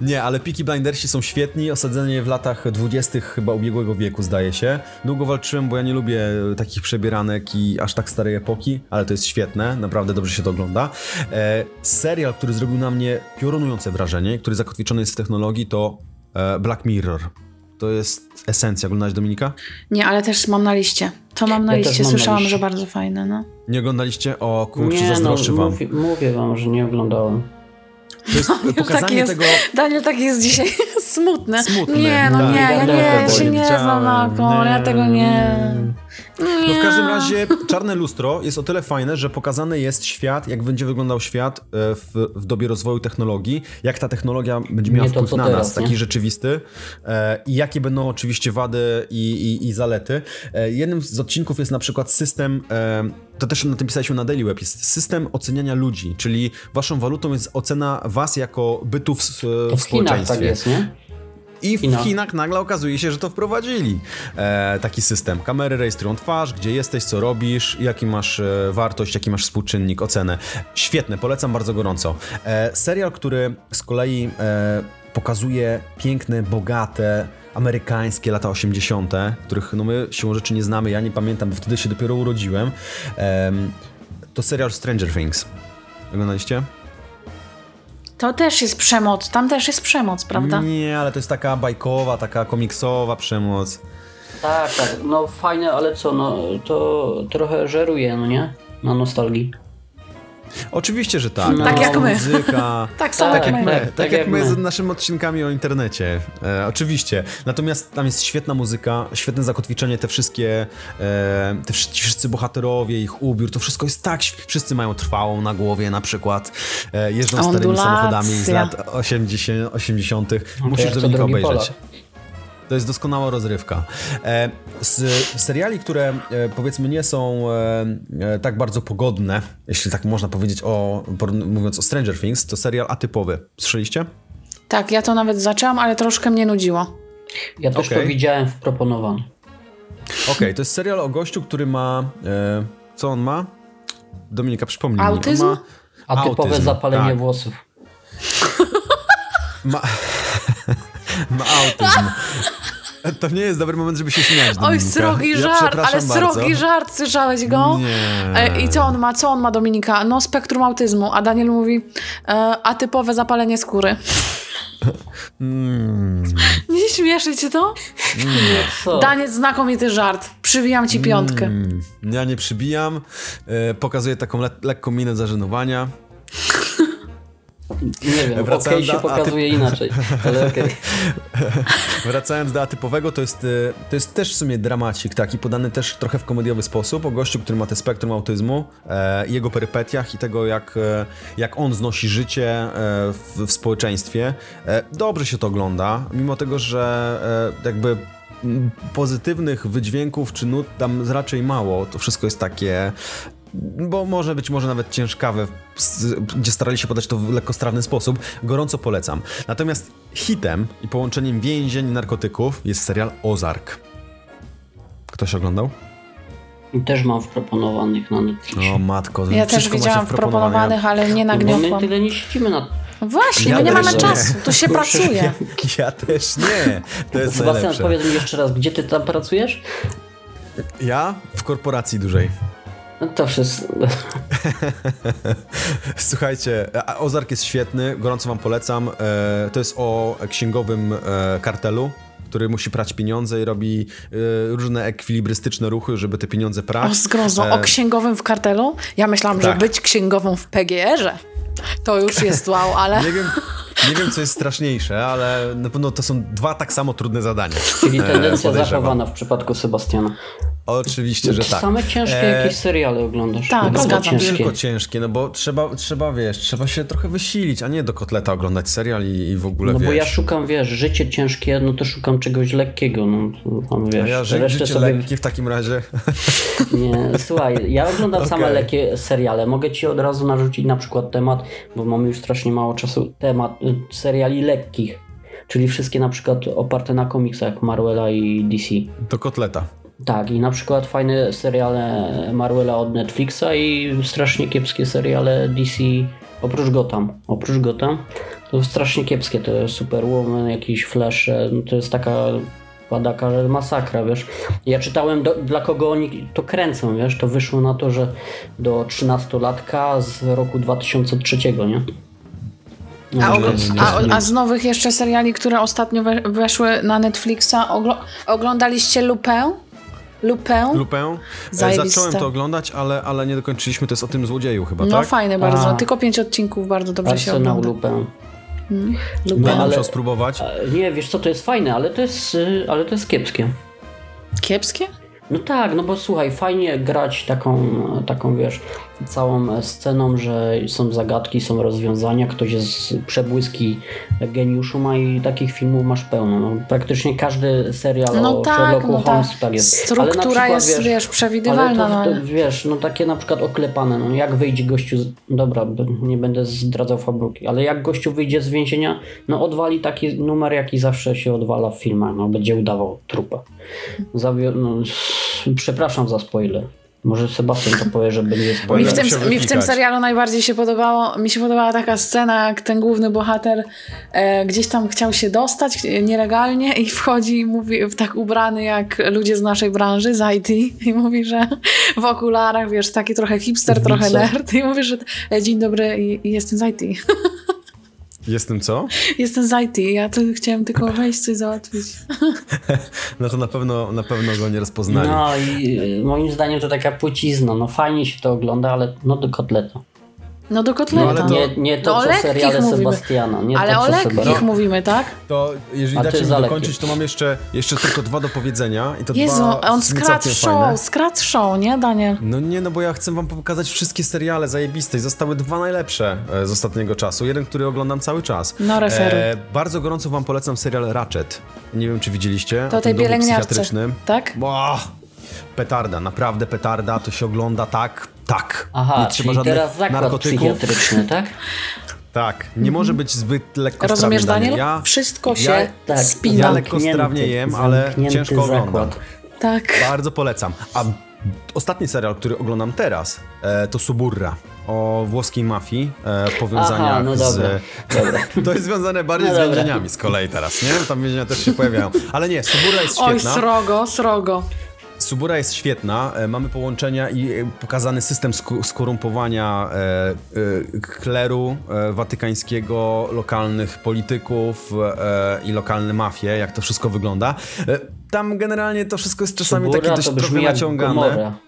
Nie, ale Peaky Blindersi są świetni, osadzeni w latach dwudziestych chyba ubiegłego wieku, zdaje się. Długo walczyłem, bo ja nie lubię takich przebieranek i aż tak starej epoki, ale to jest świetne, naprawdę dobrze się to ogląda. E, serial, który zrobił na mnie piorunujące wrażenie, który zakotwiczony jest w technologii, to e, Black Mirror. To jest esencja. Oglądałeś Dominika? Nie, ale też mam na liście. To mam na Ja liście, mam na słyszałam, liście. że bardzo fajne, no. Nie oglądaliście? O kurczę, Nie no, zazdroszczę wam. mówię, mówię wam, że nie oglądałem. To jest Już pokazanie taki jest, tego... Daniel taki jest dzisiaj smutne. Smutne, Nie, no tak. nie, ja Ja nie, tego się nie nie znam na ja tego nie... No w każdym razie czarne lustro jest o tyle fajne, że pokazany jest świat, jak będzie wyglądał świat e, w, w dobie rozwoju technologii, jak ta technologia będzie miała Nie to, wpływ co na teraz, nas, nie? taki rzeczywisty e, i jakie będą oczywiście wady i, i, i zalety. E, jednym z odcinków jest na przykład system, to też na tym pisaliśmy na Daily Web, jest system oceniania ludzi, czyli waszą walutą jest ocena was jako bytów w, To w w Chinach tak społeczeństwie. jest, nie? I w Chinach. Chinach nagle okazuje się, że to wprowadzili. E, taki system. Kamery rejestrują twarz, gdzie jesteś, co robisz, jaki masz e, wartość, jaki masz współczynnik, ocenę. Świetne, polecam bardzo gorąco. E, serial, który z kolei e, pokazuje piękne, bogate, amerykańskie lata 80., których no my siłą rzeczy nie znamy, ja nie pamiętam, bo wtedy się dopiero urodziłem. Em, to serial Stranger Things. Oglądaliście? To też jest przemoc, tam też jest przemoc, prawda? Nie, ale to jest taka bajkowa, taka komiksowa przemoc. Tak, tak, no fajne, ale co, no to trochę żeruje, no nie? Na nostalgii. Oczywiście, że tak. No. Tak jak my. Muzyka. Tak samo Tak jak jak my. my, Tak, tak, jak jak my z naszymi odcinkami o internecie. E, oczywiście. Natomiast tam jest świetna muzyka, świetne zakotwiczenie, te wszystkie, e, te ci wszyscy bohaterowie, ich ubiór, to wszystko jest tak, wszyscy mają trwałą na głowie na przykład, e, jeżdżą starymi Ondulacja. samochodami z lat 80. 80. No to Musisz jak do nich obejrzeć. Polak. To jest doskonała rozrywka. E, z seriali, które e, powiedzmy nie są e, tak bardzo pogodne, jeśli tak można powiedzieć, o, mówiąc o Stranger Things, to serial atypowy. Słyszeliście? Tak, ja to nawet zaczęłam, ale troszkę mnie nudziło. Ja też Okej. to widziałem w proponowanym. Okej, to jest serial o gościu, który ma. Co on ma? Dominika, przypomnij Autyzm? mi. On ma A typowe autyzm, zapalenie tak. włosów. Ma, ma autyzm. To nie jest dobry moment, żeby się śmiać. Oj, Dominika. srogi ja żart, ale przepraszam bardzo. srogi żart, słyszałeś go? Nie. E, I co on ma? Co on ma, Dominika? No, spektrum autyzmu. A Daniel mówi, e, atypowe zapalenie skóry. Mm. Nie śmieszy cię to? Co? Daniel, znakomity żart. Przybijam ci piątkę. Mm, Ja nie przybijam. E, pokazuję taką le lekką minę zażenowania. Nie wiem, Wracając się do- ty- pokazuje inaczej, ale okej. Wracając do atypowego, to jest, e, to jest też w sumie dramacik, taki podany też trochę w komediowy sposób, o gościu, który ma te spektrum autyzmu, e, jego perypetiach i tego, jak, e, jak on znosi życie e, w, w społeczeństwie. E, dobrze się to ogląda, mimo tego, że jakby pozytywnych wydźwięków czy nut tam raczej mało, to wszystko jest takie bo może być może nawet ciężkawe, gdzie starali się podać to w lekkostrawny sposób, gorąco polecam. Natomiast hitem i połączeniem więzień i narkotyków jest serial Ozark. Ktoś oglądał? Też mam w proponowanych na Netflixie. O matko, Ja też widziałam w proponowanych, ale nie No bo my tyle nie siedzimy na... Właśnie, Ja my nie mamy nie. czasu, tu się pracuje. Ja, ja też nie. To jest Sebastian, powiedz mi jeszcze raz, gdzie ty tam pracujesz? Ja w korporacji dużej. No to wszystko. Słuchajcie, Ozark jest świetny, gorąco wam polecam. E, to jest o księgowym e, kartelu, który musi prać pieniądze i robi e, różne ekwilibrystyczne ruchy, żeby te pieniądze prać. O, zgrozą. E, O księgowym w kartelu? Ja myślałam, tak. że być księgową w PGR-ze. To już jest wow, ale... Nie wiem, nie wiem, co jest straszniejsze, ale na pewno to są dwa tak samo trudne zadania. Czyli E, tendencja podejrzewam. zachowana w przypadku Sebastiana. Oczywiście, że tak. Same ciężkie E, jakieś seriale oglądasz. tak, Bardzo zgadzam się. ciężkie. Tylko ciężkie, no bo trzeba, trzeba, wiesz, trzeba się trochę wysilić, a nie do kotleta oglądać serial i, i w ogóle, No wiesz. bo ja szukam, wiesz, życie ciężkie, no to szukam czegoś lekkiego, no tam wiesz, a ja ży, życie sobie... lekkie w takim razie. Nie, słuchaj, ja oglądam same Okej. lekkie seriale, mogę ci od razu narzucić na przykład temat, bo mamy już strasznie mało czasu, temat y, seriali lekkich, czyli wszystkie na przykład oparte na komiksach Marvela i DC. Do kotleta. Tak, i na przykład fajne seriale Marvela od Netflixa i strasznie kiepskie seriale DC oprócz Gotham. Oprócz Gotham to strasznie kiepskie, to jest Superwoman, jakiś Flash, no to jest taka padaka, że masakra, wiesz. Ja czytałem do, dla kogo oni to kręcą, wiesz, to wyszło na to, że do 13-latka z roku 2003, nie? No, A, jest- a, a z nowych jeszcze seriali, które ostatnio we, weszły na Netflixa, oglądaliście Lupę? Lupę? Lupę. E. Zacząłem to oglądać, ale, ale nie dokończyliśmy. To jest o tym złodzieju chyba, No tak? fajne bardzo, A. tylko pięć odcinków, bardzo dobrze się Arsenał ogląda. Lupę. No, Będę ale, musiał spróbować. nie, wiesz co, to jest fajne, ale to jest, y, ale to jest kiepskie. Kiepskie? No tak, no bo słuchaj, fajnie grać taką, taką wiesz, całą sceną, że są zagadki, są rozwiązania, ktoś jest przebłyski geniuszu ma i takich filmów masz pełno. No, praktycznie każdy serial No o tak, Sherlocku no Holmes tak. tak jest. Struktura Ale na przykład, jest, wiesz, przewidywalna, Ale to, no to, ale- wiesz, no takie na przykład oklepane, no jak wyjdzie gościu, z... dobra, nie będę zdradzał fabryki, ale jak gościu wyjdzie z więzienia, no odwali taki numer, jaki zawsze się odwala w filmach, no będzie udawał trupa. Zawio... No, przepraszam za spoiler. Może Sebastian to powie, że będzie Mi spoiler. w, tym, mi w tym serialu najbardziej się podobało, mi się podobała taka scena, jak ten główny bohater e, gdzieś tam chciał się dostać nielegalnie i wchodzi i mówi w tak ubrany jak ludzie z naszej branży, z IT i mówi, że w okularach, wiesz, taki trochę hipster, trochę nerd i mówi, że e, dzień dobry jestem z IT. Jestem co? jestem z IT, ja tu chciałem tylko wejść coś załatwić. No to na pewno, na pewno go nie rozpoznali. No i y, moim zdaniem to taka płcizna, no fajnie się to ogląda, ale no do kotleta. No do kotleta. No, ale to- Nie, nie to, No, o co seriale mówimy. Sebastiana. Nie Ale to, o lekkich Sebastian. mówimy, tak? To jeżeli A dacie mi dokończyć, to mam jeszcze, jeszcze tylko dwa do powiedzenia. I to Jezu, dwa on całkiem show, show, nie Daniel? No nie, no bo ja chcę wam pokazać wszystkie seriale zajebiste i zostały dwa najlepsze e, z ostatniego czasu. Jeden, który oglądam cały czas. No, referuj. bardzo gorąco wam polecam serial Ratchet. Nie wiem, czy widzieliście. To tej pielęgniarce, tak? Bo, petarda, naprawdę petarda. To się ogląda tak, tak. Aha, nie trzeba czyli żadnych teraz zakład narkotyków. psychiatryczny, tak? Tak, nie może być zbyt lekko Rozumiesz, Daniel? Ja, Wszystko się ja- Tak, spina. Ja lekko strawnie jem, ale ciężko oglądam. zakład. Tak. Bardzo polecam. A ostatni serial, który oglądam teraz, e, to Suburra. O włoskiej mafii, e, powiązaniach no z... dobra. To jest związane bardziej No z dobra. więzieniami z kolei teraz, nie? Tam więzienia też się pojawiają. Ale nie, Subura jest Oj, świetna. srogo, srogo. Subura jest świetna, e, mamy połączenia i e, pokazany system skorumpowania e, kleru watykańskiego, lokalnych polityków i lokalne mafie, jak to wszystko wygląda. Tam generalnie to wszystko jest czasami takie Subura dość to trochę naciągane. Gomorra.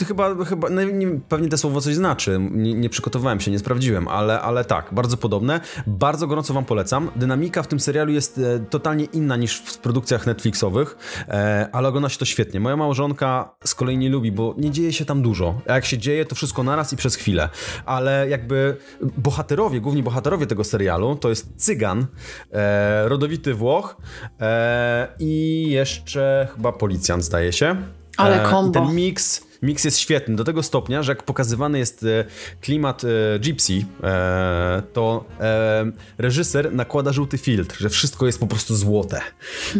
E, No, chyba, chyba no, nie, pewnie to słowo coś znaczy. Nie, nie przygotowałem się, nie sprawdziłem, ale, ale tak, bardzo podobne. Bardzo gorąco wam polecam. Dynamika w tym serialu jest e, totalnie inna niż w produkcjach Netflixowych, e, ale ogląda się to świetnie. Moja małżonka z kolei nie lubi, bo nie dzieje się tam dużo. A jak się dzieje, to wszystko naraz i przez chwilę. Ale jakby bohaterowie, główni bohaterowie tego serialu, to jest Cygan, e, rodowity Włoch e, i jeszcze chyba policjant, zdaje się. Ale E, kombo. Ten miks, miks jest świetny, do tego stopnia, że jak pokazywany jest e, klimat e, Gypsy, e, to e, reżyser nakłada żółty filtr, że wszystko jest po prostu złote.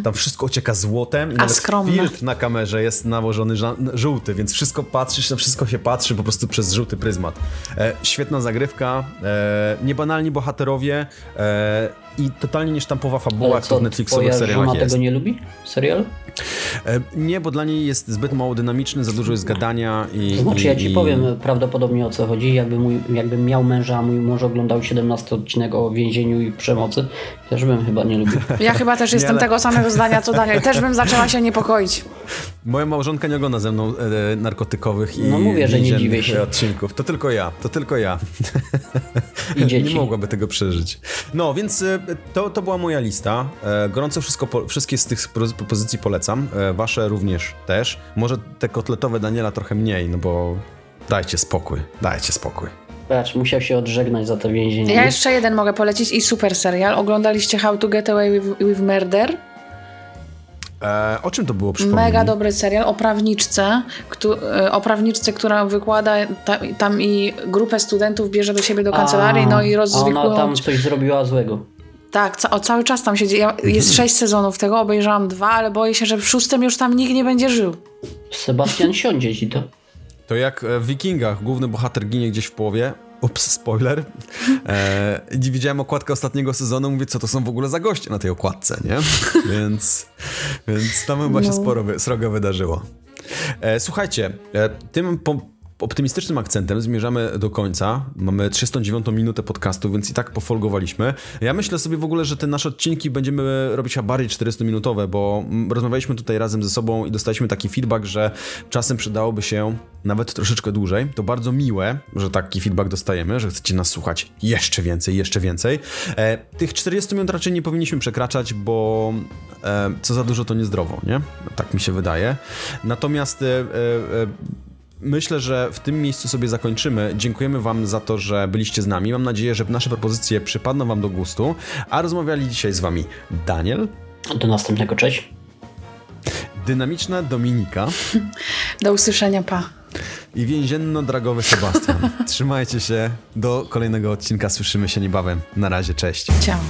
Tam wszystko ocieka złotem i nawet skromne. filtr na kamerze jest nałożony żółty, więc wszystko patrzysz, na wszystko się patrzy po prostu przez żółty pryzmat. E, świetna zagrywka, e, niebanalni bohaterowie i totalnie niesztampowa fabuła, jak to w Netflixowych serialach jest. tego nie lubi? Serial? E, Nie, bo dla niej jest zbyt mało dynamiczny, za dużo jest gadania i... To znaczy, ja ci i... powiem prawdopodobnie o co chodzi. Jakby mój, jakbym miał męża, a mój mąż oglądał 17 odcinek o więzieniu i przemocy, też bym chyba nie lubił. Ja chyba też jestem ale- tego samego zdania co Daniel. Też bym zaczęła się niepokoić. Moja małżonka nie ogląda ze mną e, narkotykowych i No mówię, że nie dziwię się. odcinków. To tylko ja, to tylko ja. I dzieci. Nie mogłaby tego przeżyć. No, więc e, to, to była moja lista. E, Gorąco wszystko, po, wszystkie z tych pro- propozycji polecam. E, Wasze również też. Może te kotletowe Daniela trochę mniej, no bo dajcie spokój, dajcie spokój. Patrz, musiał się odżegnać za to więzienie. Ja jeszcze jeden mogę polecić i super serial. Oglądaliście How to Get Away with, with Murder? E, o czym to było, przypomnij Mega dobry serial o prawniczce, któ- e, o prawniczce, która wykłada ta, tam i grupę studentów bierze do siebie do kancelarii, no i A rozwikłują... ona tam coś zrobiła złego. Tak, ca- o, cały czas tam się dzieje. Jest sześć sezonów tego, obejrzałam dwa, ale boję się, że w szóstym już tam nikt nie będzie żył. Sebastian siądzie ci to. To jak w Wikingach główny bohater ginie gdzieś w połowie. Ups, spoiler. E, widziałem okładkę ostatniego sezonu, mówię, co to są w ogóle za goście na tej okładce, nie? więc, więc tam chyba się No. sporo, wy- srogo wydarzyło. E, słuchajcie, e, tym po, optymistycznym akcentem zmierzamy do końca. Mamy 309 minutę podcastu, więc i tak pofolgowaliśmy. Ja myślę sobie w ogóle, że te nasze odcinki będziemy robić chyba bardziej 400-minutowe, bo mm, rozmawialiśmy tutaj razem ze sobą i dostaliśmy taki feedback, że czasem przydałoby się nawet troszeczkę dłużej. To bardzo miłe, że taki feedback dostajemy, że chcecie nas słuchać jeszcze więcej, jeszcze więcej. E, tych 40 minut raczej nie powinniśmy przekraczać, bo e, co za dużo to niezdrowo, nie? Tak mi się wydaje. Natomiast e, e, e, Myślę, że w tym miejscu sobie zakończymy. Dziękujemy Wam za to, że byliście z nami. Mam nadzieję, że nasze propozycje przypadną Wam do gustu. A rozmawiali dzisiaj z Wami Daniel, Do następnego, cześć. dynamiczna Dominika Do usłyszenia, pa. i więzienno-dragowy Sebastian. Trzymajcie się. Do kolejnego odcinka. Słyszymy się niebawem. Na razie, cześć. Ciao.